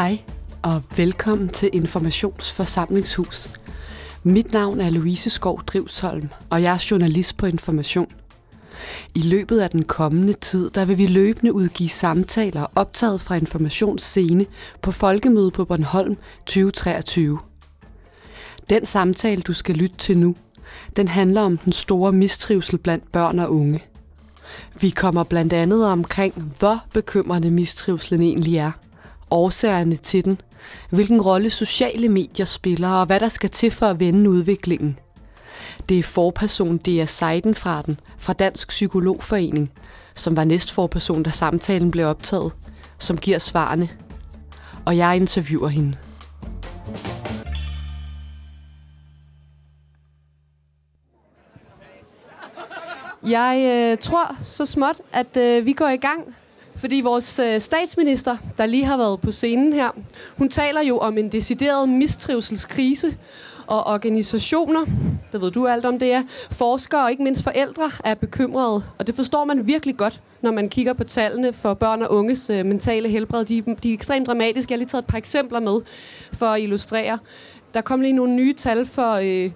Hej og velkommen til Informationsforsamlingshus. Mit navn er Louise Skov Drivsholm, og jeg er journalist på Information. I løbet af den kommende tid, der vil vi løbende udgive samtaler optaget fra Informationsscene på Folkemødet på Bornholm 2023. Den samtale, du skal lytte til nu, den handler om den store mistrivsel blandt børn og unge. Vi kommer blandt andet omkring, hvor bekymrende mistrivselen egentlig er, årsagerne til den, hvilken rolle sociale medier spiller og hvad der skal til for at vende udviklingen. Det er forperson Dea Seiden fra den, fra Dansk Psykologforening, som var næstforperson, da samtalen blev optaget, som giver svarene. Og jeg interviewer hende. Jeg øh, tror så småt, at øh, vi går i gang, fordi vores øh, statsminister, der lige har været på scenen her, hun taler jo om en decideret mistrivselskrise, og organisationer, det ved du alt om det er, forskere og ikke mindst forældre er bekymrede. Og det forstår man virkelig godt, når man kigger på tallene for børn og unges øh, mentale helbred. De, de er ekstremt dramatiske. Jeg har lige taget et par eksempler med for at illustrere. Der kom lige nogle nye tal for... Øh,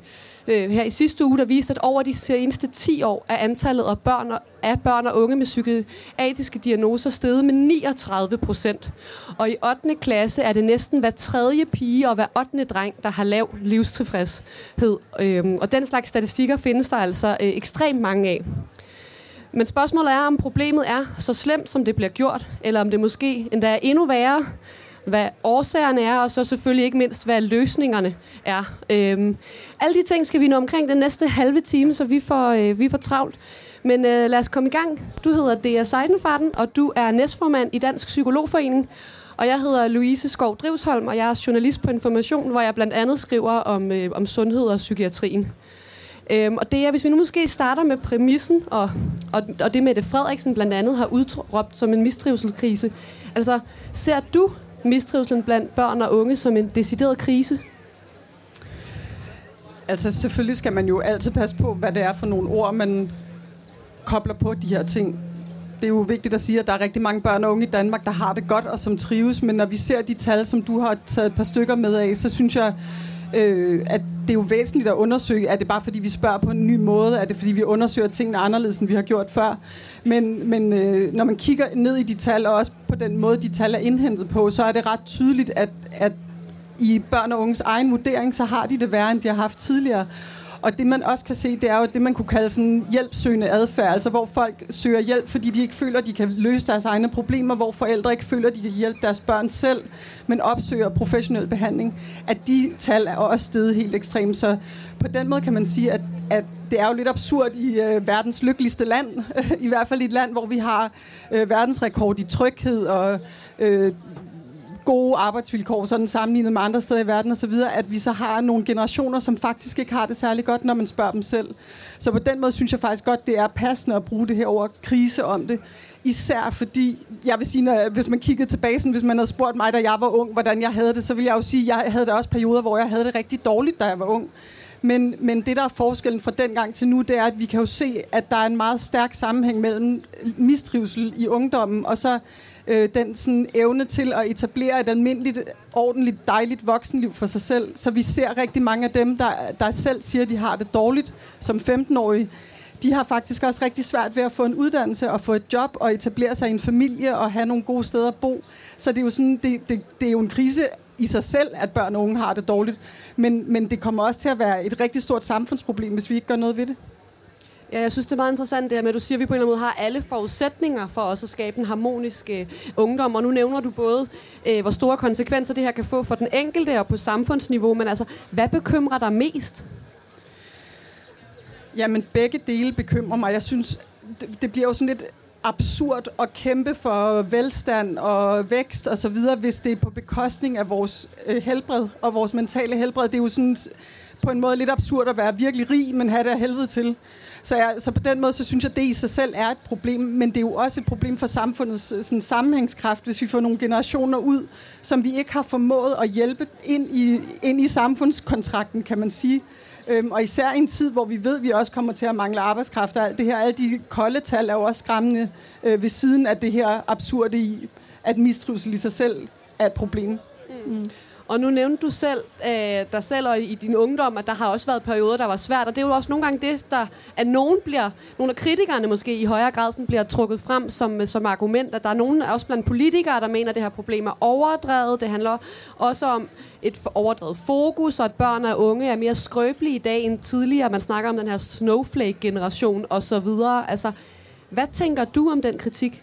øh, her i sidste uge, der viste, at over de seneste 10 år er antallet af børn og, af børn og unge med psykiatriske diagnoser steget med 39 procent. Og i 8. klasse er det næsten hver tredje pige og hver 8. dreng, der har lav livstilfredshed. Øhm, og den slags statistikker findes der altså øh, ekstremt mange af. Men spørgsmålet er, om problemet er så slemt, som det bliver gjort, eller om det måske endda er endnu værre, hvad årsagerne er, og så selvfølgelig ikke mindst, hvad løsningerne er. Øhm, alle de ting skal vi nå omkring den næste halve time, så vi får, øh, vi får travlt. Men øh, lad os komme i gang. Du hedder Dea Seidenfarten, og du er næstformand i Dansk Psykologforening. Og jeg hedder Louise Skov Drivsholm, og jeg er journalist på Information, hvor jeg blandt andet skriver om, øh, om sundhed og psykiatrien. Øhm, og det er, hvis vi nu måske starter med præmissen, og, og, og det Mette Frederiksen blandt andet har udråbt som en mistrivselskrise. Altså, ser du mistrivselen blandt børn og unge som en decideret krise? Altså selvfølgelig skal man jo altid passe på, hvad det er for nogle ord, man kobler på de her ting. Det er jo vigtigt at sige, at der er rigtig mange børn og unge i Danmark, der har det godt og som trives, men når vi ser de tal, som du har taget et par stykker med af, så synes jeg, øh, at det er jo væsentligt at undersøge. Er det bare fordi, vi spørger på en ny måde? Er det fordi, vi undersøger tingene anderledes, end vi har gjort før? Men, men øh, når man kigger ned i de tal, og også på den måde, de tal er indhentet på, så er det ret tydeligt, at, at i børn og unges egen vurdering, så har de det værre, end de har haft tidligere. Og det man også kan se, det er jo det, man kunne kalde sådan hjælpsøgende adfærd. Altså hvor folk søger hjælp, fordi de ikke føler, at de kan løse deres egne problemer. Hvor forældre ikke føler, at de kan hjælpe deres børn selv, men opsøger professionel behandling. At de tal er også steget helt ekstremt. Så på den måde kan man sige, at, at det er jo lidt absurd i øh, verdens lykkeligste land. I hvert fald i et land, hvor vi har øh, verdensrekord i tryghed og øh, gode arbejdsvilkår, sådan sammenlignet med andre steder i verden osv., at vi så har nogle generationer, som faktisk ikke har det særlig godt, når man spørger dem selv. Så på den måde synes jeg faktisk godt, det er passende at bruge det her over krise om det. Især fordi, jeg vil sige, når, hvis man kiggede tilbage, sådan, hvis man havde spurgt mig, da jeg var ung, hvordan jeg havde det, så ville jeg jo sige, at jeg havde der også perioder, hvor jeg havde det rigtig dårligt, da jeg var ung. Men, men det, der er forskellen fra dengang til nu, det er, at vi kan jo se, at der er en meget stærk sammenhæng mellem mistrivsel i ungdommen, og så øh, den sådan, evne til at etablere et almindeligt, ordentligt, dejligt voksenliv for sig selv. Så vi ser rigtig mange af dem, der, der selv siger, at de har det dårligt som 15-årige. De har faktisk også rigtig svært ved at få en uddannelse og få et job og etablere sig i en familie og have nogle gode steder at bo. Så det er jo, sådan, det, det, det er jo en krise i sig selv, at børn og unge har det dårligt. Men, men det kommer også til at være et rigtig stort samfundsproblem, hvis vi ikke gør noget ved det. Ja, jeg synes, det er meget interessant det her med, at du siger, at vi på en eller anden måde har alle forudsætninger for også at skabe en harmonisk øh, ungdom. Og nu nævner du både, øh, hvor store konsekvenser det her kan få for den enkelte og på samfundsniveau. Men altså, hvad bekymrer dig mest? Jamen, begge dele bekymrer mig. Jeg synes, det, det bliver jo sådan lidt absurd at kæmpe for velstand og vækst og så videre, hvis det er på bekostning af vores øh, helbred og vores mentale helbred. Det er jo sådan på en måde lidt absurd at være virkelig rig, men have det af helvede til. Så, jeg, så på den måde, så synes jeg, at det i sig selv er et problem, men det er jo også et problem for samfundets øh, sådan, sammenhængskraft, hvis vi får nogle generationer ud, som vi ikke har formået at hjælpe ind i, ind i samfundskontrakten, kan man sige. Øhm, og især i en tid, hvor vi ved, at vi også kommer til at mangle arbejdskraft. Og alt det her, alle de kolde tal er jo også skræmmende øh, ved siden af det her absurde i, at mistrivsel i sig selv er et problem. Mm. Og nu nævnte du selv øh, dig selv og i din ungdom, at der har også været perioder, der var svært. Og det er jo også nogle gange det, der, at nogen, bliver, nogle af kritikerne måske i højere grad sådan bliver trukket frem som, øh, som argument. At der er nogen, også blandt politikere, der mener, at det her problem er overdrevet. Det handler også om et overdrevet fokus, og at børn og unge er mere skrøbelige i dag end tidligere. Man snakker om den her snowflake-generation osv. Altså, hvad tænker du om den kritik?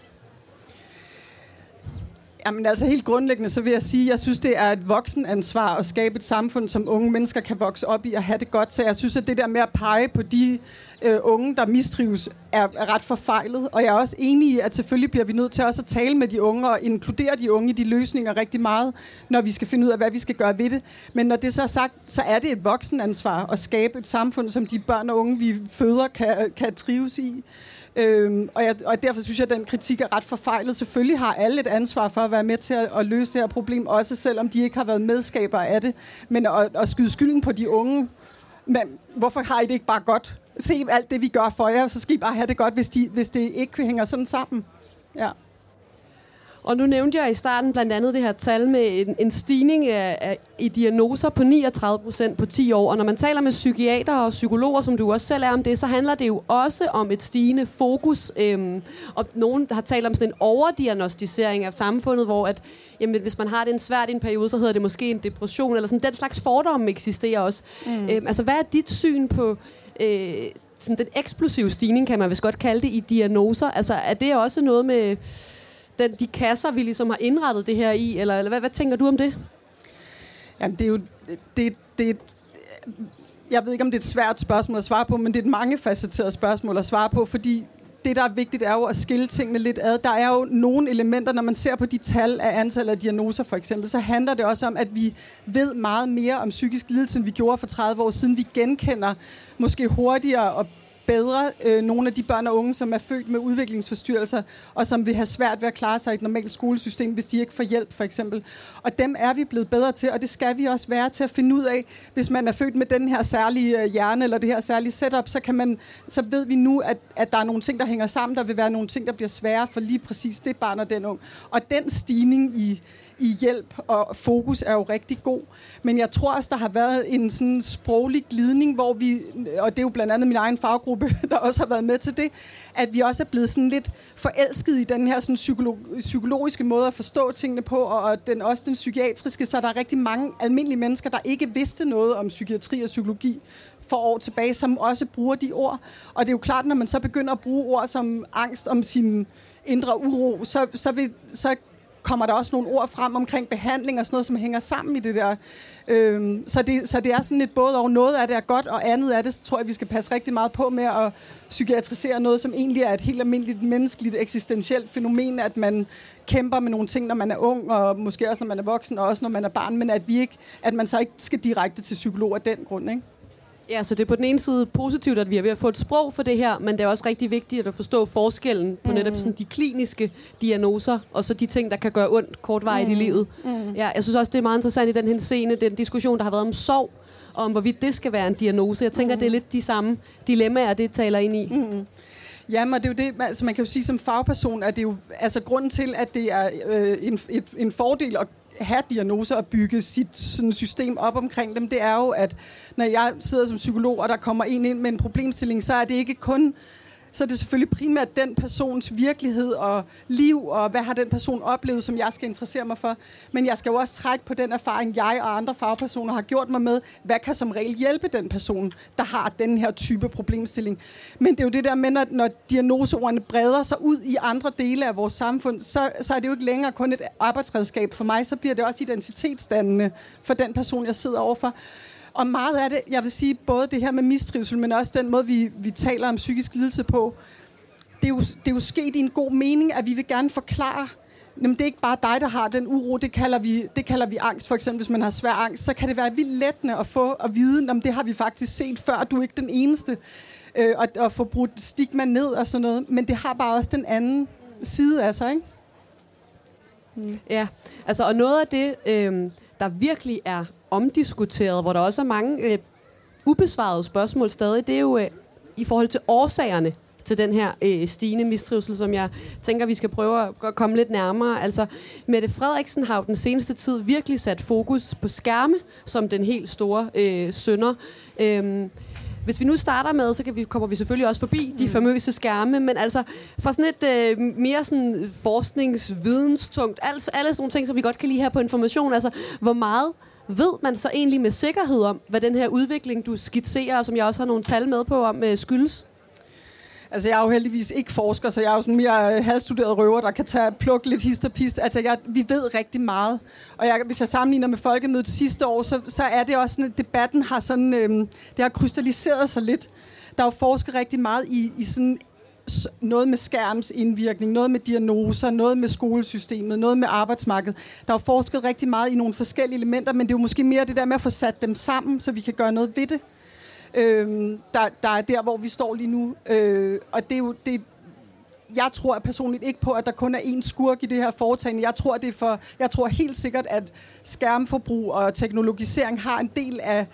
Jamen altså helt grundlæggende, så vil jeg sige, at jeg synes, det er et voksenansvar at skabe et samfund, som unge mennesker kan vokse op i og have det godt. Så jeg synes, at det der med at pege på de øh, unge, der mistrives, er, er ret forfejlet. Og jeg er også enig i, at selvfølgelig bliver vi nødt til også at tale med de unge og inkludere de unge i de løsninger rigtig meget, når vi skal finde ud af, hvad vi skal gøre ved det. Men når det så er sagt, så er det et voksenansvar at skabe et samfund, som de børn og unge, vi føder, kan, kan trives i. Øhm, og, jeg, og derfor synes jeg, at den kritik er ret forfejlet. Selvfølgelig har alle et ansvar for at være med til at, at løse det her problem, også selvom de ikke har været medskabere af det. Men at, at skyde skylden på de unge, men hvorfor har I det ikke bare godt? Se alt det, vi gør for jer, så skal I bare have det godt, hvis, de, hvis det ikke hænger sådan sammen. Ja. Og nu nævnte jeg i starten blandt andet det her tal med en, en stigning af, af, i diagnoser på 39 procent på 10 år. Og når man taler med psykiater og psykologer, som du også selv er om det, så handler det jo også om et stigende fokus. Øhm, og nogen har talt om sådan en overdiagnostisering af samfundet, hvor at, jamen, hvis man har det en svært i en periode, så hedder det måske en depression, eller sådan den slags fordomme eksisterer også. Mm. Øhm, altså, hvad er dit syn på... Øh, sådan den eksplosive stigning, kan man vist godt kalde det, i diagnoser. Altså, er det også noget med den, de kasser, vi ligesom har indrettet det her i? Eller, eller hvad, hvad tænker du om det? Jamen, det er jo... Det, det, jeg ved ikke, om det er et svært spørgsmål at svare på, men det er et mangefacetteret spørgsmål at svare på, fordi det, der er vigtigt, er jo at skille tingene lidt ad. Der er jo nogle elementer, når man ser på de tal af antal af diagnoser for eksempel, så handler det også om, at vi ved meget mere om psykisk lidelse, end vi gjorde for 30 år siden. Vi genkender måske hurtigere og bedre øh, nogle af de børn og unge, som er født med udviklingsforstyrrelser, og som vil have svært ved at klare sig i et normalt skolesystem, hvis de ikke får hjælp, for eksempel. Og dem er vi blevet bedre til, og det skal vi også være til at finde ud af. Hvis man er født med den her særlige øh, hjerne, eller det her særlige setup, så, kan man, så ved vi nu, at, at der er nogle ting, der hænger sammen. Der vil være nogle ting, der bliver svære for lige præcis det barn og den ung. Og den stigning i i hjælp og fokus er jo rigtig god. Men jeg tror også, der har været en sådan sproglig glidning, hvor vi, og det er jo blandt andet min egen faggruppe, der også har været med til det, at vi også er blevet sådan lidt forelsket i den her sådan psykolog, psykologiske måde at forstå tingene på, og den, også den psykiatriske, så der er rigtig mange almindelige mennesker, der ikke vidste noget om psykiatri og psykologi for år tilbage, som også bruger de ord. Og det er jo klart, når man så begynder at bruge ord som angst om sin indre uro, så, så, vil, så kommer der også nogle ord frem omkring behandling og sådan noget, som hænger sammen i det der. Øhm, så, det, så det er sådan et både og noget af det er godt, og andet af det, så tror jeg, vi skal passe rigtig meget på med at psykiatrisere noget, som egentlig er et helt almindeligt menneskeligt eksistentielt fænomen, at man kæmper med nogle ting, når man er ung, og måske også når man er voksen, og også når man er barn, men at, vi ikke, at man så ikke skal direkte til psykolog af den grund. Ikke? Ja, så det er på den ene side positivt, at vi er ved at få et sprog for det her, men det er også rigtig vigtigt at forstå forskellen på mm. netop sådan de kliniske diagnoser, og så de ting, der kan gøre ondt kortvarigt mm. i livet. Mm. Ja, jeg synes også, det er meget interessant i den her scene, den diskussion, der har været om sorg, og om hvorvidt det skal være en diagnose. Jeg tænker, mm. det er lidt de samme dilemmaer, det taler ind i. Mm. Jamen, det er jo det, altså man kan jo sige som fagperson, at det er jo, altså grunden til, at det er øh, en, et, en fordel at have diagnoser og bygge sit sådan, system op omkring dem, det er jo, at når jeg sidder som psykolog, og der kommer en ind med en problemstilling, så er det ikke kun så er det selvfølgelig primært den persons virkelighed og liv, og hvad har den person oplevet, som jeg skal interessere mig for. Men jeg skal jo også trække på den erfaring, jeg og andre fagpersoner har gjort mig med, hvad kan som regel hjælpe den person, der har den her type problemstilling. Men det er jo det der med, når, når diagnoseordene breder sig ud i andre dele af vores samfund, så, så er det jo ikke længere kun et arbejdsredskab for mig, så bliver det også identitetsdannende for den person, jeg sidder overfor. Og meget af det, jeg vil sige, både det her med mistrivsel, men også den måde, vi, vi taler om psykisk lidelse på, det er, jo, det er jo sket i en god mening, at vi vil gerne forklare, Jamen, det er ikke bare dig, der har den uro. Det kalder, vi, det kalder vi angst. For eksempel, hvis man har svær angst, så kan det være vildt lettende at få at vide, om det har vi faktisk set før. Du er ikke den eneste. Øh, og, og få brudt stigma ned og sådan noget. Men det har bare også den anden side af sig, ikke? Mm. Ja, altså, og noget af det, øh, der virkelig er omdiskuteret, hvor der også er mange øh, ubesvarede spørgsmål stadig, det er jo øh, i forhold til årsagerne til den her øh, stigende mistrivsel, som jeg tænker, vi skal prøve at komme lidt nærmere. Altså, Mette Frederiksen har jo den seneste tid virkelig sat fokus på skærme som den helt store øh, sønder. Øhm, hvis vi nu starter med, så kan vi, kommer vi selvfølgelig også forbi de mm. famøse skærme, men altså for sådan et øh, mere sådan forskningsvidenstungt, altså alle sådan nogle ting, som vi godt kan lide her på information, altså hvor meget ved man så egentlig med sikkerhed om, hvad den her udvikling, du skitserer, og som jeg også har nogle tal med på om, øh, skyldes? Altså, jeg er jo heldigvis ikke forsker, så jeg er jo sådan mere øh, halvstuderet røver, der kan tage plukke lidt hist og pist. Altså, jeg, vi ved rigtig meget. Og jeg, hvis jeg sammenligner med folkemødet sidste år, så, så er det også sådan, at debatten har sådan, øhm, det har krystalliseret sig lidt. Der er jo forsket rigtig meget i, i sådan noget med skærms indvirkning, noget med diagnoser, noget med skolesystemet, noget med arbejdsmarkedet. Der er jo forsket rigtig meget i nogle forskellige elementer, men det er jo måske mere det der med at få sat dem sammen, så vi kan gøre noget ved det øh, der, der er der, hvor vi står lige nu. Øh, og det er jo, det, jeg tror personligt ikke på, at der kun er én skurk i det her foretagende. Jeg tror, det er for, jeg tror helt sikkert, at skærmforbrug og teknologisering har en del af,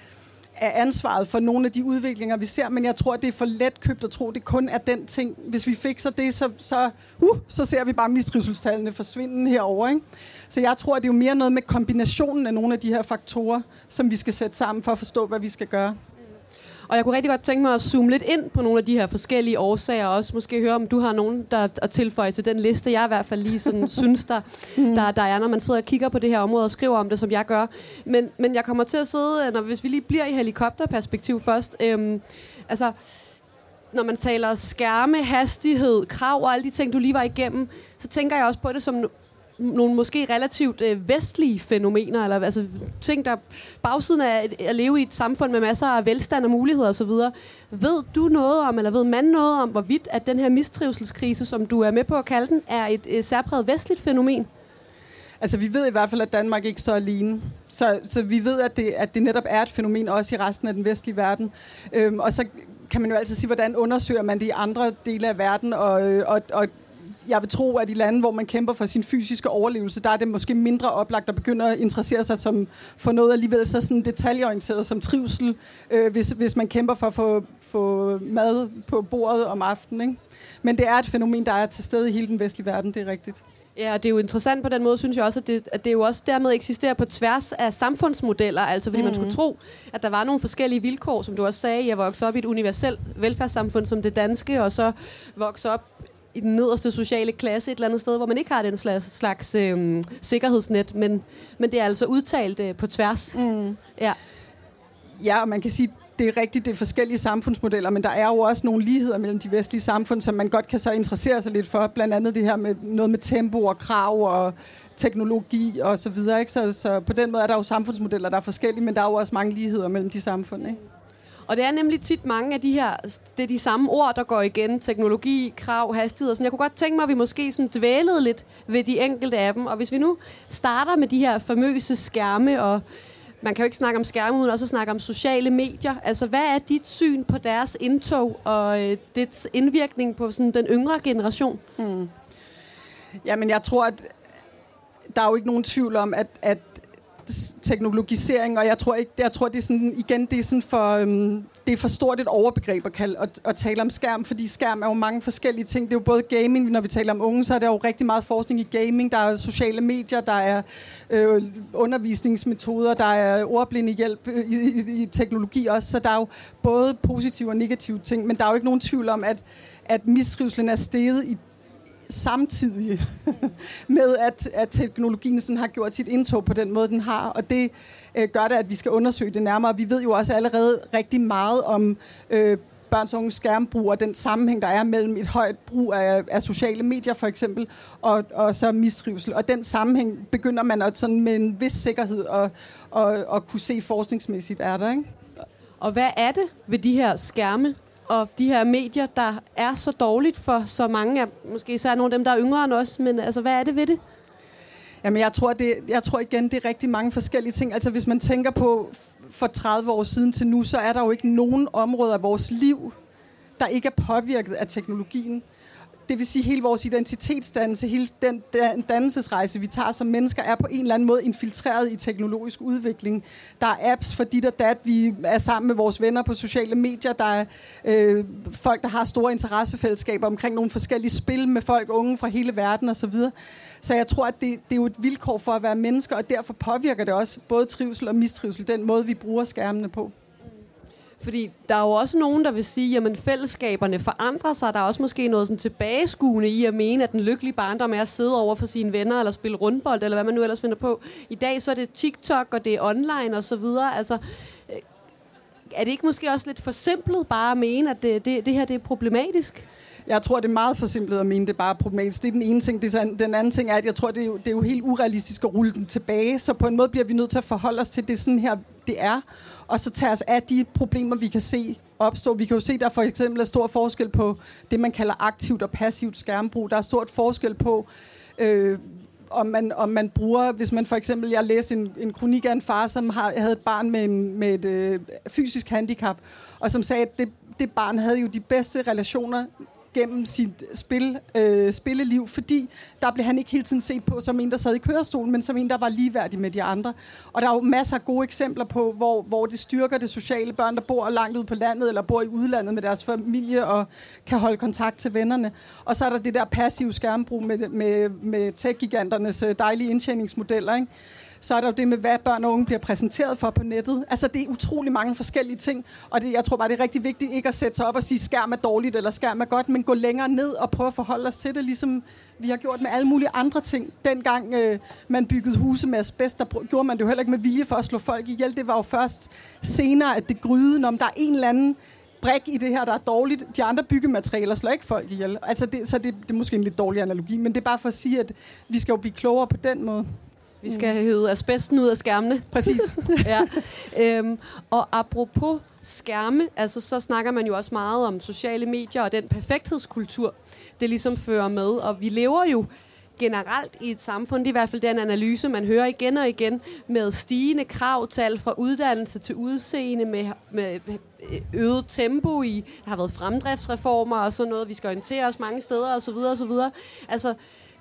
af ansvaret for nogle af de udviklinger, vi ser, men jeg tror, det er for let købt at tro, det kun er den ting. Hvis vi fikser det, så, så, uh, så ser vi bare mistrivselstallene forsvinde herover. Ikke? Så jeg tror, det er jo mere noget med kombinationen af nogle af de her faktorer, som vi skal sætte sammen for at forstå, hvad vi skal gøre. Og jeg kunne rigtig godt tænke mig at zoome lidt ind på nogle af de her forskellige årsager, og også måske høre, om du har nogen, der er tilføjet til den liste, jeg i hvert fald lige sådan synes, der, der, der er, når man sidder og kigger på det her område og skriver om det, som jeg gør. Men, men jeg kommer til at sidde, når, hvis vi lige bliver i helikopterperspektiv først, øhm, altså når man taler skærme, hastighed, krav og alle de ting, du lige var igennem, så tænker jeg også på det som nogle måske relativt øh, vestlige fænomener, eller altså ting, der bagsiden af at leve i et samfund med masser af velstand og muligheder osv. Ved du noget om, eller ved man noget om, hvorvidt at den her mistrivselskrise, som du er med på at kalde den, er et øh, særpræget vestligt fænomen? Altså, vi ved i hvert fald, at Danmark ikke så alene. Så, så vi ved, at det, at det netop er et fænomen også i resten af den vestlige verden. Øhm, og så kan man jo altid sige, hvordan undersøger man det i andre dele af verden, og, øh, og, og jeg vil tro, at i lande, hvor man kæmper for sin fysiske overlevelse, der er det måske mindre oplagt at begynde at interessere sig som, for noget alligevel så sådan detaljeorienteret som trivsel, øh, hvis, hvis man kæmper for at få, få mad på bordet om aftenen. Ikke? Men det er et fænomen, der er til stede i hele den vestlige verden, det er rigtigt. Ja, og det er jo interessant på den måde, synes jeg også, at det, at det jo også dermed eksisterer på tværs af samfundsmodeller, altså fordi mm. man skulle mhm. tro, at der var nogle forskellige vilkår, som du også sagde, jeg voksede op i et universelt velfærdssamfund som det danske, og så voksede op i den nederste sociale klasse et eller andet sted, hvor man ikke har den slags, slags øh, sikkerhedsnet, men, men det er altså udtalt øh, på tværs. Mm. Ja. ja, og man kan sige, det er rigtigt, det er forskellige samfundsmodeller, men der er jo også nogle ligheder mellem de vestlige samfund, som man godt kan så interessere sig lidt for. Blandt andet det her med noget med tempo og krav og teknologi og så videre. Ikke? Så, så på den måde er der jo samfundsmodeller, der er forskellige, men der er jo også mange ligheder mellem de samfund. Ikke? Og det er nemlig tit mange af de her, det er de samme ord, der går igen. Teknologi, krav, hastighed og sådan. Jeg kunne godt tænke mig, at vi måske sådan dvælede lidt ved de enkelte af dem. Og hvis vi nu starter med de her famøse skærme, og man kan jo ikke snakke om skærme uden også snakke om sociale medier. Altså, hvad er dit syn på deres indtog og øh, dets indvirkning på sådan, den yngre generation? Mm. Jamen, jeg tror, at der er jo ikke nogen tvivl om, at, at teknologisering, og jeg tror ikke, jeg tror det er sådan igen, det er sådan for øhm, det er for stort et overbegreb at, kalde, at, at tale om skærm, fordi skærm er jo mange forskellige ting. Det er jo både gaming, når vi taler om unge, så er der jo rigtig meget forskning i gaming. Der er sociale medier, der er øh, undervisningsmetoder, der er ordblinde hjælp øh, i, i, i teknologi også. Så der er jo både positive og negative ting, men der er jo ikke nogen tvivl om, at at mistrivselen er steget i samtidig med, at, at teknologien sådan har gjort sit indtog på den måde, den har. Og det øh, gør det, at vi skal undersøge det nærmere. Vi ved jo også allerede rigtig meget om øh, børns og unges skærmbrug og den sammenhæng, der er mellem et højt brug af, af sociale medier for eksempel, og, og så mistrivsel. Og den sammenhæng begynder man at sådan med en vis sikkerhed at, at, at kunne se forskningsmæssigt er der. Ikke? Og hvad er det ved de her skærme, og de her medier, der er så dårligt for så mange af, måske især nogle af dem, der er yngre end os, men altså, hvad er det ved det? Jamen, jeg tror, det, jeg tror igen, det er rigtig mange forskellige ting. Altså, hvis man tænker på for 30 år siden til nu, så er der jo ikke nogen områder af vores liv, der ikke er påvirket af teknologien det vil sige, hele vores identitetsdannelse, hele den, dannelsesrejse, vi tager som mennesker, er på en eller anden måde infiltreret i teknologisk udvikling. Der er apps for dit og dat, vi er sammen med vores venner på sociale medier, der er øh, folk, der har store interessefællesskaber omkring nogle forskellige spil med folk, unge fra hele verden osv. Så jeg tror, at det, det er jo et vilkår for at være mennesker, og derfor påvirker det også både trivsel og mistrivsel, den måde, vi bruger skærmene på. Fordi der er jo også nogen, der vil sige, at fællesskaberne forandrer sig. Der er også måske noget sådan tilbageskuende i at mene, at den lykkelige barndom er at sidde over for sine venner, eller spille rundbold, eller hvad man nu ellers finder på. I dag så er det TikTok, og det er online og så videre. Altså, øh, er det ikke måske også lidt forsimplet bare at mene, at det, det, det her det er problematisk? Jeg tror, det er meget forsimplet at mene, det er bare problematisk. Det er den ene ting. Det er, den anden ting er, at jeg tror, det er, jo, det er jo helt urealistisk at rulle den tilbage. Så på en måde bliver vi nødt til at forholde os til, det sådan her, det er og så tage os af de problemer, vi kan se opstå. Vi kan jo se, at der for eksempel er stor forskel på det, man kalder aktivt og passivt skærmbrug. Der er stort forskel på, øh, om man, om man bruger, hvis man for eksempel, jeg læste en, en kronik af en far, som har, havde et barn med, en, med et øh, fysisk handicap, og som sagde, at det, det barn havde jo de bedste relationer gennem sit spil, øh, spilleliv, fordi der blev han ikke hele tiden set på som en, der sad i kørestolen, men som en, der var ligeværdig med de andre. Og der er jo masser af gode eksempler på, hvor, hvor det styrker det sociale børn, der bor langt ude på landet, eller bor i udlandet med deres familie, og kan holde kontakt til vennerne. Og så er der det der passive skærmbrug med, med, med tech-giganternes øh, dejlige indtjeningsmodeller, ikke? Så er der jo det med, hvad børn og unge bliver præsenteret for på nettet. Altså, det er utrolig mange forskellige ting. Og det, jeg tror bare, det er rigtig vigtigt ikke at sætte sig op og sige, skærm er dårligt eller skærm er godt, men gå længere ned og prøve at forholde os til det, ligesom vi har gjort med alle mulige andre ting. Dengang øh, man byggede huse med asbest, der gjorde man det jo heller ikke med vilje for at slå folk ihjel. Det var jo først senere, at det gryde, om der er en eller anden brik i det her, der er dårligt. De andre byggematerialer slår ikke folk ihjel. Altså det, så det, det er måske en lidt dårlig analogi, men det er bare for at sige, at vi skal jo blive klogere på den måde. Vi skal mm. hedde asbesten ud af skærmene. Præcis. ja. øhm, og apropos skærme, altså så snakker man jo også meget om sociale medier og den perfekthedskultur, det ligesom fører med. Og vi lever jo generelt i et samfund, det er i hvert fald den analyse, man hører igen og igen, med stigende kravtal fra uddannelse til udseende, med, med øget tempo i, der har været fremdriftsreformer og sådan noget, vi skal orientere os mange steder osv. osv. Altså,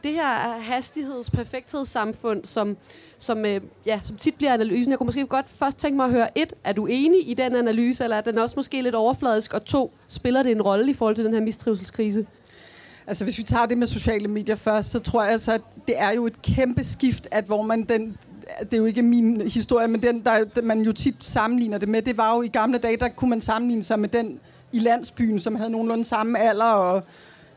det her hastigheds perfekthedssamfund, som, som, øh, ja, som tit bliver analysen. Jeg kunne måske godt først tænke mig at høre, et, er du enig i den analyse, eller er den også måske lidt overfladisk, og to, spiller det en rolle i forhold til den her mistrivselskrise? Altså hvis vi tager det med sociale medier først, så tror jeg så, at det er jo et kæmpe skift, at hvor man den det er jo ikke min historie, men den, der man jo tit sammenligner det med, det var jo i gamle dage, der kunne man sammenligne sig med den i landsbyen, som havde nogenlunde samme alder og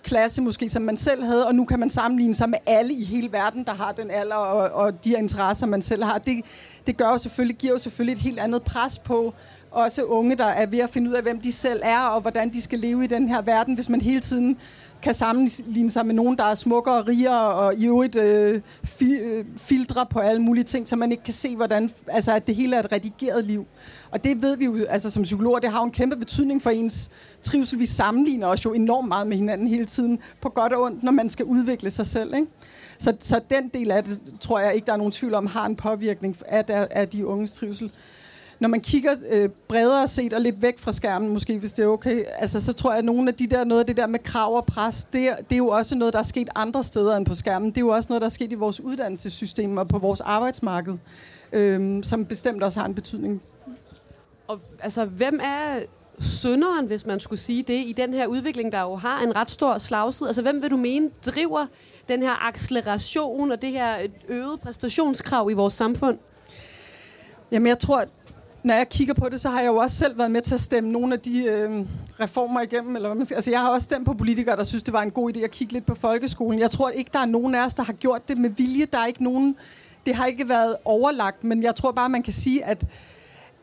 klasse måske, som man selv havde, og nu kan man sammenligne sig med alle i hele verden, der har den alder og, og de interesser, man selv har. Det, det gør jo selvfølgelig, giver jo selvfølgelig et helt andet pres på også unge, der er ved at finde ud af, hvem de selv er, og hvordan de skal leve i den her verden, hvis man hele tiden kan sammenligne sig med nogen, der er smukkere og rigere, og i øvrigt øh, fi, øh, filtre på alle mulige ting, så man ikke kan se, hvordan, altså, at det hele er et redigeret liv. Og det ved vi jo, altså som psykologer, det har jo en kæmpe betydning for ens trivsel. Vi sammenligner os jo enormt meget med hinanden hele tiden, på godt og ondt, når man skal udvikle sig selv. Ikke? Så, så den del af det, tror jeg ikke, der er nogen tvivl om, har en påvirkning af, af de unges trivsel når man kigger øh, bredere set og lidt væk fra skærmen, måske hvis det er okay, altså, så tror jeg, at nogle af de der, noget af det der med krav og pres, det, det er jo også noget, der er sket andre steder end på skærmen. Det er jo også noget, der er sket i vores uddannelsessystem og på vores arbejdsmarked, øh, som bestemt også har en betydning. Og altså, hvem er synderen, hvis man skulle sige det, i den her udvikling, der jo har en ret stor slagside? Altså, hvem vil du mene driver den her acceleration og det her øgede præstationskrav i vores samfund? Jamen, jeg tror, når jeg kigger på det, så har jeg jo også selv været med til at stemme nogle af de øh, reformer igennem. Eller hvad man skal. Altså, jeg har også stemt på politikere, der synes, det var en god idé at kigge lidt på folkeskolen. Jeg tror ikke, der er nogen af os, der har gjort det med vilje. Der er ikke nogen... Det har ikke været overlagt, men jeg tror bare, man kan sige, at,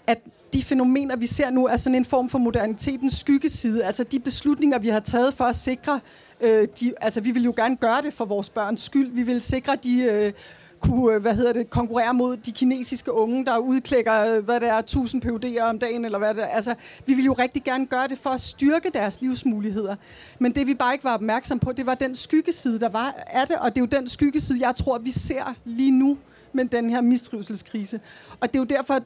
at de fænomener, vi ser nu, er sådan en form for modernitetens skyggeside. Altså de beslutninger, vi har taget for at sikre... Øh, de, altså, vi vil jo gerne gøre det for vores børns skyld. Vi vil sikre de... Øh, kunne øh, hvad hedder det, konkurrere mod de kinesiske unge, der udklækker, øh, hvad det er, 1000 PUD'er om dagen, eller hvad det er. Altså, vi vil jo rigtig gerne gøre det for at styrke deres livsmuligheder. Men det vi bare ikke var opmærksom på, det var den skyggeside, der var af det, og det er jo den skyggeside, jeg tror, vi ser lige nu med den her mistrivselskrise. Og det er jo derfor,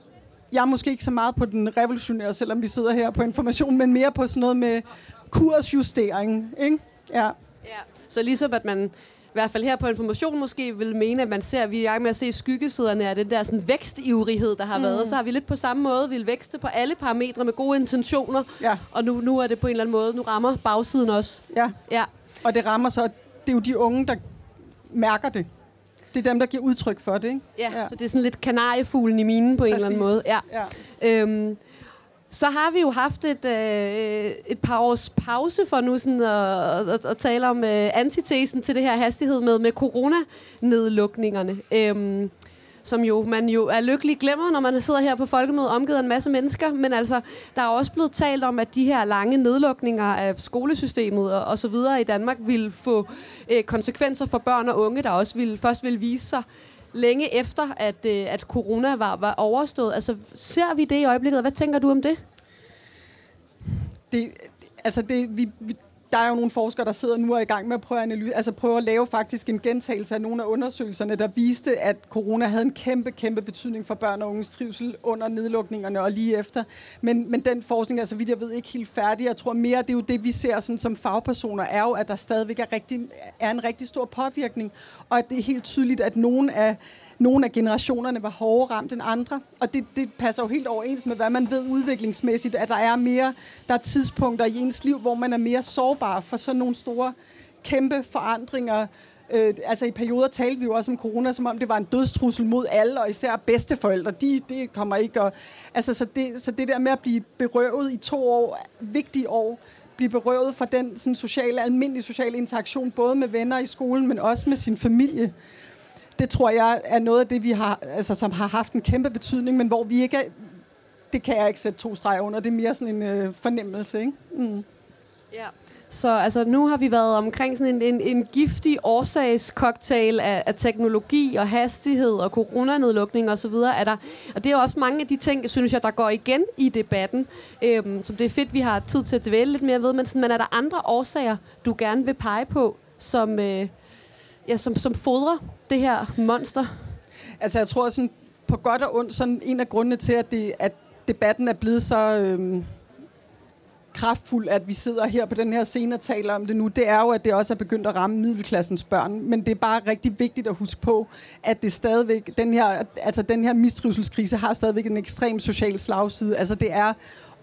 jeg er måske ikke så meget på den revolutionære, selvom vi sidder her på information, men mere på sådan noget med kursjustering. Ikke? Ja. Ja. Så ligesom at man i hvert fald her på Information måske vil mene, at man ser, at vi er i gang med at se skyggesiderne af den der sådan, vækstivrighed, der har mm. været. Så har vi lidt på samme måde vil vækste på alle parametre med gode intentioner. Ja. Og nu, nu er det på en eller anden måde, nu rammer bagsiden også. Ja. Ja. Og det rammer så, det er jo de unge, der mærker det. Det er dem, der giver udtryk for det, ikke? Ja, ja. så det er sådan lidt kanariefuglen i minen på Præcis. en eller anden måde. Ja. ja. Øhm, så har vi jo haft et, øh, et par års pause for nu sådan at, at, at tale om øh, antitesen til det her hastighed med, med coronanedlukningerne. Øhm, som jo man jo er lykkelig glemmer, når man sidder her på folkemødet omgivet af en masse mennesker. Men altså, der er også blevet talt om, at de her lange nedlukninger af skolesystemet og, og så videre i Danmark vil få øh, konsekvenser for børn og unge, der også vil, først vil vise sig længe efter, at, øh, at corona var, var overstået. Altså, ser vi det i øjeblikket? Hvad tænker du om det? Det, altså det, vi, vi, der er jo nogle forskere, der sidder nu og er i gang med at prøve at, analyse, altså prøve at lave faktisk en gentagelse af nogle af undersøgelserne, der viste, at corona havde en kæmpe, kæmpe betydning for børn og unges trivsel under nedlukningerne og lige efter. Men, men den forskning er, så vidt jeg ved, ikke helt færdig. Jeg tror mere, det er jo det, vi ser sådan, som fagpersoner, er jo, at der stadigvæk er, rigtig, er en rigtig stor påvirkning, og at det er helt tydeligt, at nogle af nogle af generationerne var hårdere ramt end andre. Og det, det passer jo helt overens med, hvad man ved udviklingsmæssigt, at der er mere, der er tidspunkter i ens liv, hvor man er mere sårbar for sådan nogle store, kæmpe forandringer. Øh, altså i perioder talte vi jo også om corona, som om det var en dødstrussel mod alle, og især bedsteforældre. De, det kommer ikke. Og, altså, så, det, så det der med at blive berøvet i to år, vigtige år, blive berøvet fra den sådan, sociale, almindelige sociale interaktion, både med venner i skolen, men også med sin familie det tror jeg er noget af det, vi har, altså, som har haft en kæmpe betydning, men hvor vi ikke er, det kan jeg ikke sætte to streger under. Det er mere sådan en øh, fornemmelse, ikke? Mm. Ja. Så altså, nu har vi været omkring sådan en, en, en giftig årsagscocktail af, af teknologi og hastighed og coronanedlukning osv. Er der, og det er også mange af de ting, synes jeg, der går igen i debatten, øhm, som det er fedt, vi har tid til at dvæle lidt mere ved. Men, sådan, men er der andre årsager, du gerne vil pege på, som, øh, ja, som, som fodrer det her monster? Altså, jeg tror sådan, på godt og ondt, sådan en af grundene til, at, det, at debatten er blevet så øhm, kraftfuld, at vi sidder her på den her scene og taler om det nu, det er jo, at det også er begyndt at ramme middelklassens børn. Men det er bare rigtig vigtigt at huske på, at det stadigvæk, den her, altså den her mistrivselskrise har stadigvæk en ekstrem social slagside. Altså det er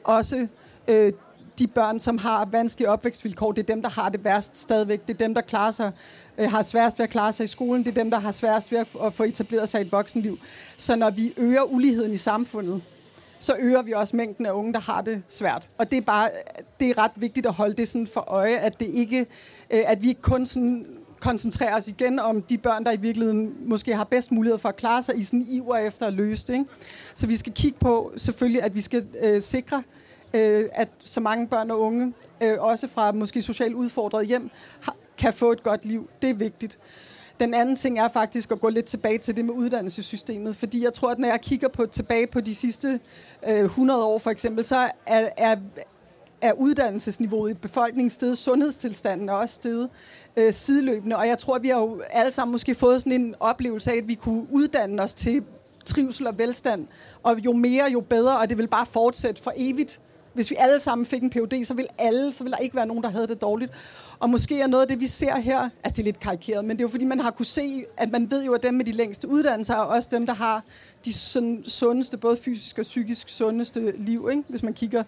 også øh, de børn, som har vanskelige opvækstvilkår, det er dem, der har det værst stadigvæk. Det er dem, der klarer sig øh, har sværest ved at klare sig i skolen. Det er dem, der har sværest ved at få etableret sig i et voksenliv. Så når vi øger uligheden i samfundet, så øger vi også mængden af unge, der har det svært. Og det er bare det er ret vigtigt at holde det sådan for øje, at det ikke, øh, at vi ikke kun sådan koncentrerer os igen om de børn, der i virkeligheden måske har bedst mulighed for at klare sig i sådan iver efter at løse det. Ikke? Så vi skal kigge på selvfølgelig, at vi skal øh, sikre, øh, at så mange børn og unge, øh, også fra måske socialt udfordrede hjem, har, kan få et godt liv. Det er vigtigt. Den anden ting er faktisk at gå lidt tilbage til det med uddannelsessystemet, fordi jeg tror, at når jeg kigger på tilbage på de sidste øh, 100 år for eksempel, så er, er, er uddannelsesniveauet i befolkningen steget, sundhedstilstanden er også steget øh, sideløbende, og jeg tror, at vi har jo alle sammen måske fået sådan en oplevelse af, at vi kunne uddanne os til trivsel og velstand, og jo mere, jo bedre, og det vil bare fortsætte for evigt. Hvis vi alle sammen fik en PhD, så vil alle, så vil der ikke være nogen, der havde det dårligt. Og måske er noget af det, vi ser her, altså det er lidt karikeret, men det er jo fordi, man har kunne se, at man ved jo, at dem med de længste uddannelser er også dem, der har de sundeste, både fysisk og psykisk sundeste liv, ikke? hvis man kigger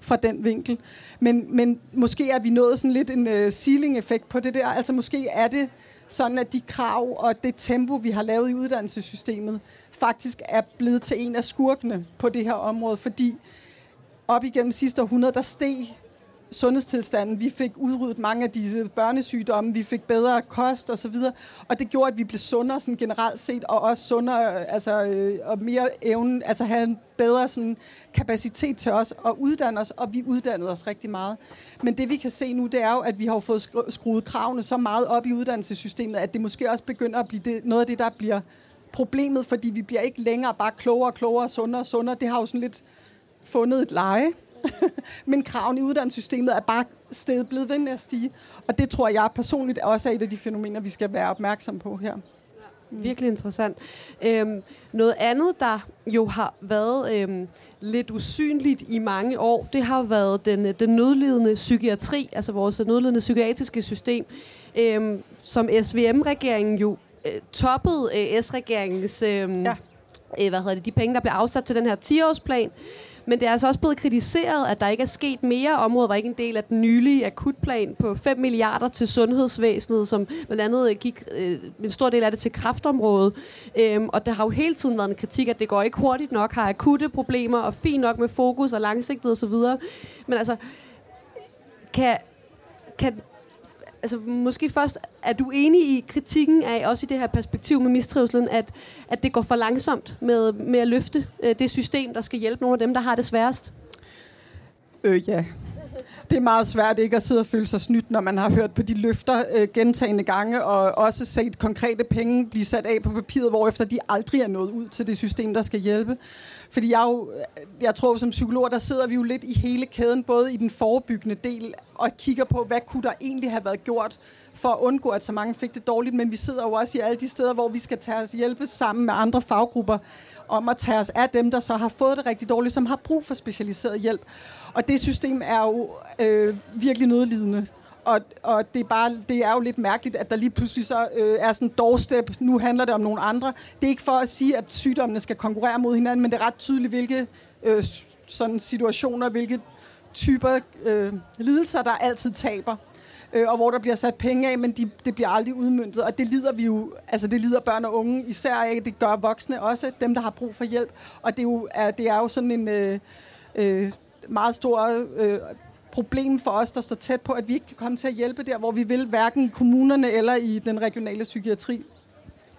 fra den vinkel. Men, men måske er vi nået sådan lidt en øh, uh, ceiling-effekt på det der. Altså måske er det sådan, at de krav og det tempo, vi har lavet i uddannelsessystemet, faktisk er blevet til en af skurkene på det her område, fordi op igennem sidste århundrede, der steg sundhedstilstanden. Vi fik udryddet mange af disse børnesygdomme, vi fik bedre kost osv., og, og det gjorde, at vi blev sundere sådan generelt set, og også sundere, altså, øh, og mere evnen, altså have en bedre sådan, kapacitet til os at uddanne os, og vi uddannede os rigtig meget. Men det vi kan se nu, det er jo, at vi har fået skruet kravene så meget op i uddannelsessystemet, at det måske også begynder at blive det, noget af det, der bliver problemet, fordi vi bliver ikke længere bare klogere og klogere, sundere og sundere. Det har jo sådan lidt fundet et leje. Men kraven i uddannelsessystemet er bare stedet blevet ved med at stige. Og det tror jeg personligt også er et af de fænomener, vi skal være opmærksom på her. Virkelig interessant. Øhm, noget andet, der jo har været øhm, lidt usynligt i mange år, det har været den, den nødlidende psykiatri, altså vores nødlidende psykiatriske system, øhm, som SVM-regeringen jo øh, toppede øh, S-regeringens... Øh, ja. øh, hvad hedder det, de penge, der blev afsat til den her 10-årsplan. Men det er altså også blevet kritiseret, at der ikke er sket mere. Området var ikke en del af den nylige akutplan på 5 milliarder til sundhedsvæsenet, som blandt andet øh, gik øh, en stor del af det til kraftområdet. Øhm, og der har jo hele tiden været en kritik, at det går ikke hurtigt nok, har akutte problemer, og fint nok med fokus og langsigtet osv. Men altså, kan, kan altså måske først, er du enig i kritikken af, også i det her perspektiv med mistrivselen, at, at det går for langsomt med, med at løfte øh, det system, der skal hjælpe nogle af dem, der har det sværest? Øh, ja. Det er meget svært ikke at sidde og føle sig snydt, når man har hørt på de løfter øh, gentagende gange, og også set konkrete penge blive sat af på papiret, hvorefter de aldrig er nået ud til det system, der skal hjælpe. Fordi jeg, jo, øh, jeg tror, som psykolog, der sidder vi jo lidt i hele kæden, både i den forebyggende del, og kigger på, hvad kunne der egentlig have været gjort for at undgå, at så mange fik det dårligt. Men vi sidder jo også i alle de steder, hvor vi skal tage os hjælpe sammen med andre faggrupper om at tage os af dem, der så har fået det rigtig dårligt, som har brug for specialiseret hjælp. Og det system er jo øh, virkelig nødlidende. Og, og det, er bare, det er jo lidt mærkeligt, at der lige pludselig så øh, er sådan en doorstep. Nu handler det om nogle andre. Det er ikke for at sige, at sygdommene skal konkurrere mod hinanden, men det er ret tydeligt, hvilke øh, sådan situationer, hvilke typer øh, lidelser, der altid taber. Øh, og hvor der bliver sat penge af, men de, det bliver aldrig udmyndtet. Og det lider vi jo, altså det lider børn og unge især ikke. Det gør voksne også, dem der har brug for hjælp. Og det er jo, er, det er jo sådan en øh, øh, meget stor... Øh, problem for os, der står tæt på, at vi ikke kan komme til at hjælpe der, hvor vi vil, hverken i kommunerne eller i den regionale psykiatri.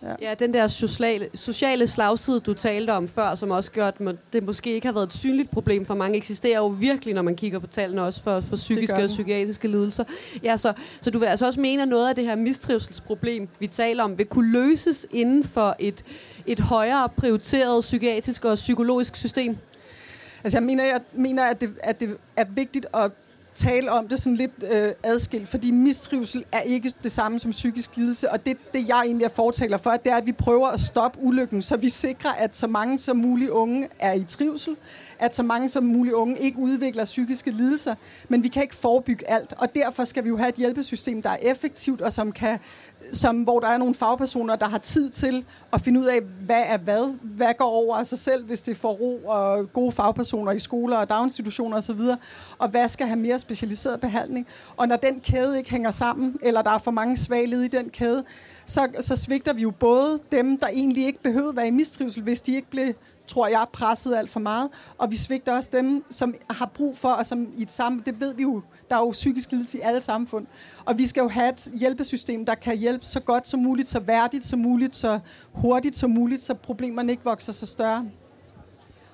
Ja. ja, den der sociale, sociale slagside, du talte om før, som også gør, at det måske ikke har været et synligt problem for mange, eksisterer jo virkelig, når man kigger på tallene også for, for psykiske og psykiatriske lidelser. Ja, så, så du vil altså også mene, at noget af det her mistrivselsproblem, vi taler om, vil kunne løses inden for et, et højere prioriteret psykiatrisk og psykologisk system? Altså jeg mener, jeg mener at, det, at det er vigtigt at tale om det sådan lidt øh, adskilt, fordi mistrivsel er ikke det samme som psykisk lidelse, og det, det jeg egentlig er fortaler for, det er, at vi prøver at stoppe ulykken, så vi sikrer, at så mange som muligt unge er i trivsel, at så mange som muligt unge ikke udvikler psykiske lidelser, men vi kan ikke forebygge alt, og derfor skal vi jo have et hjælpesystem, der er effektivt, og som kan som, hvor der er nogle fagpersoner, der har tid til at finde ud af, hvad er hvad, hvad går over af sig selv, hvis det får ro og gode fagpersoner i skoler og daginstitutioner osv., og hvad skal have mere specialiseret behandling. Og når den kæde ikke hænger sammen, eller der er for mange svage i den kæde, så, så svigter vi jo både dem, der egentlig ikke behøvede være i mistrivsel, hvis de ikke blev tror jeg, presset alt for meget. Og vi svigter også dem, som har brug for, og som i et sammen, det ved vi jo, der er jo psykisk lidelse i alle samfund. Og vi skal jo have et hjælpesystem, der kan hjælpe så godt som muligt, så værdigt som muligt, så hurtigt som muligt, så problemerne ikke vokser så større.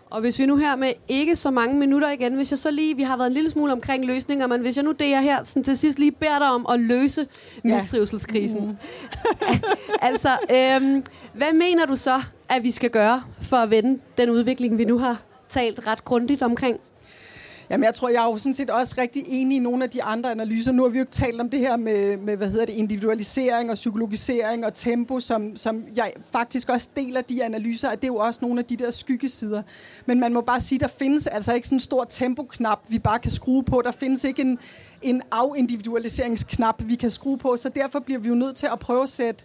Og hvis vi nu her med ikke så mange minutter igen, hvis jeg så lige, vi har været en lille smule omkring løsninger, men hvis jeg nu det er her sådan til sidst lige beder dig om at løse ja. mistrivselskrisen. Mm. altså, øhm, hvad mener du så, at vi skal gøre for at vende den udvikling, vi nu har talt ret grundigt omkring? Jamen, jeg tror, jeg er jo sådan set også rigtig enig i nogle af de andre analyser. Nu har vi jo ikke talt om det her med, med hvad hedder det, individualisering og psykologisering og tempo, som, som jeg faktisk også deler de analyser, at det er jo også nogle af de der skyggesider. Men man må bare sige, der findes altså ikke sådan en stor tempoknap, vi bare kan skrue på. Der findes ikke en, en afindividualiseringsknap, vi kan skrue på, så derfor bliver vi jo nødt til at prøve at sætte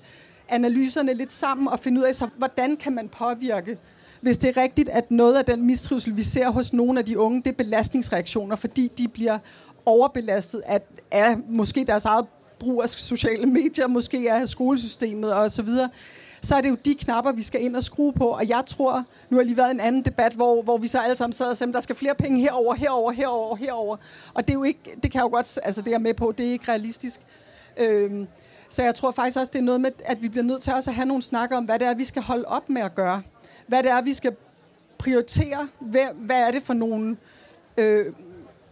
analyserne lidt sammen og finde ud af, så, hvordan kan man påvirke hvis det er rigtigt, at noget af den mistrivsel, vi ser hos nogle af de unge, det er belastningsreaktioner, fordi de bliver overbelastet af, af måske deres eget brug af sociale medier, måske af skolesystemet og så videre, så er det jo de knapper, vi skal ind og skrue på. Og jeg tror, nu har lige været en anden debat, hvor, hvor vi så alle sammen sad og sagde, der skal flere penge herover, herover, herover, herover. Og det er jo ikke, det kan jeg jo godt, altså det er med på, det er ikke realistisk. Øhm, så jeg tror faktisk også, det er noget med, at vi bliver nødt til også at have nogle snakker om, hvad det er, vi skal holde op med at gøre hvad det er, vi skal prioritere. Hvad, hvad er det for nogle... Øh,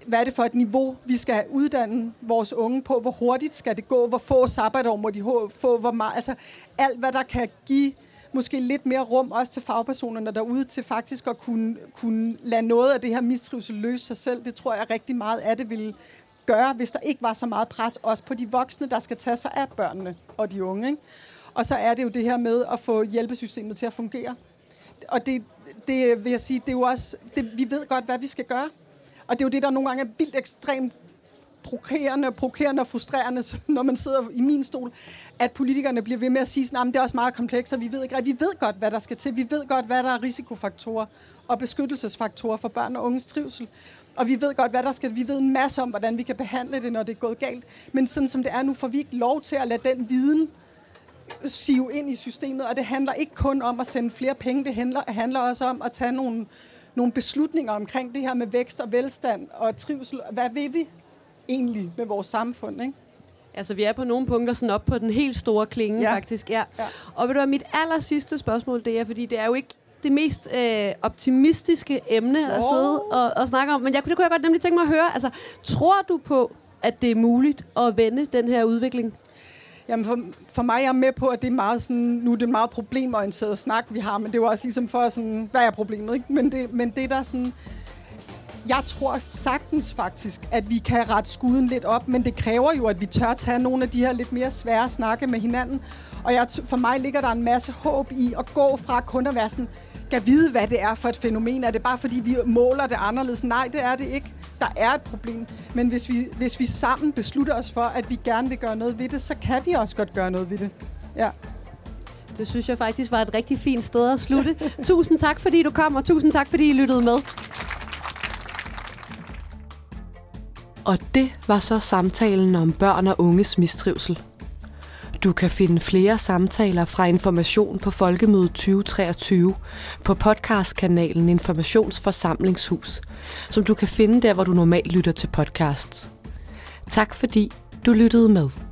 hvad er det for et niveau, vi skal uddanne vores unge på? Hvor hurtigt skal det gå? Hvor få sabbatår må de få? Hvor meget? Altså, alt, hvad der kan give måske lidt mere rum også til fagpersonerne derude til faktisk at kunne, kunne lade noget af det her mistrivsel løse sig selv. Det tror jeg rigtig meget af det vil gøre, hvis der ikke var så meget pres også på de voksne, der skal tage sig af børnene og de unge. Ikke? Og så er det jo det her med at få hjælpesystemet til at fungere. Og det, det vil jeg sige, det er jo også, det, vi ved godt, hvad vi skal gøre. Og det er jo det, der nogle gange er vildt ekstremt provokerende, provokerende og frustrerende, når man sidder i min stol, at politikerne bliver ved med at sige, at det er også meget komplekst, og vi ved ikke Vi ved godt, hvad der skal til. Vi ved godt, hvad der er risikofaktorer og beskyttelsesfaktorer for børn og unges trivsel. Og vi ved godt, hvad der skal. Vi ved en masse om, hvordan vi kan behandle det, når det er gået galt. Men sådan som det er nu, får vi ikke lov til at lade den viden sive ind i systemet. Og det handler ikke kun om at sende flere penge. Det handler, handler også om at tage nogle, nogle beslutninger omkring det her med vækst og velstand og trivsel. Hvad vil vi egentlig med vores samfund, ikke? Altså, vi er på nogle punkter sådan op på den helt store klinge, ja. faktisk. Ja. ja. Og ved du hvad, mit aller sidste spørgsmål, det er, fordi det er jo ikke det mest øh, optimistiske emne oh. at sidde og, og snakke om. Men jeg, det kunne jeg godt nemlig tænke mig at høre. Altså, tror du på, at det er muligt at vende den her udvikling? Jamen for, for mig er jeg med på, at det er meget sådan, nu er det meget problemorienteret snak, vi har, men det er jo også ligesom for sådan, hvad er problemet, ikke? Men det, men det der sådan, jeg tror sagtens faktisk, at vi kan rette skuden lidt op, men det kræver jo, at vi tør tage nogle af de her lidt mere svære snakke med hinanden. Og jeg, for mig ligger der en masse håb i at gå fra kun at være sådan, kan vide, hvad det er for et fænomen. Er det bare, fordi vi måler det anderledes? Nej, det er det ikke. Der er et problem. Men hvis vi, hvis vi sammen beslutter os for, at vi gerne vil gøre noget ved det, så kan vi også godt gøre noget ved det. Ja. Det synes jeg faktisk var et rigtig fint sted at slutte. tusind tak, fordi du kom, og tusind tak, fordi I lyttede med. Og det var så samtalen om børn og unges mistrivsel. Du kan finde flere samtaler fra Information på Folkemødet 2023 på podcastkanalen Informationsforsamlingshus, som du kan finde der, hvor du normalt lytter til podcasts. Tak fordi du lyttede med.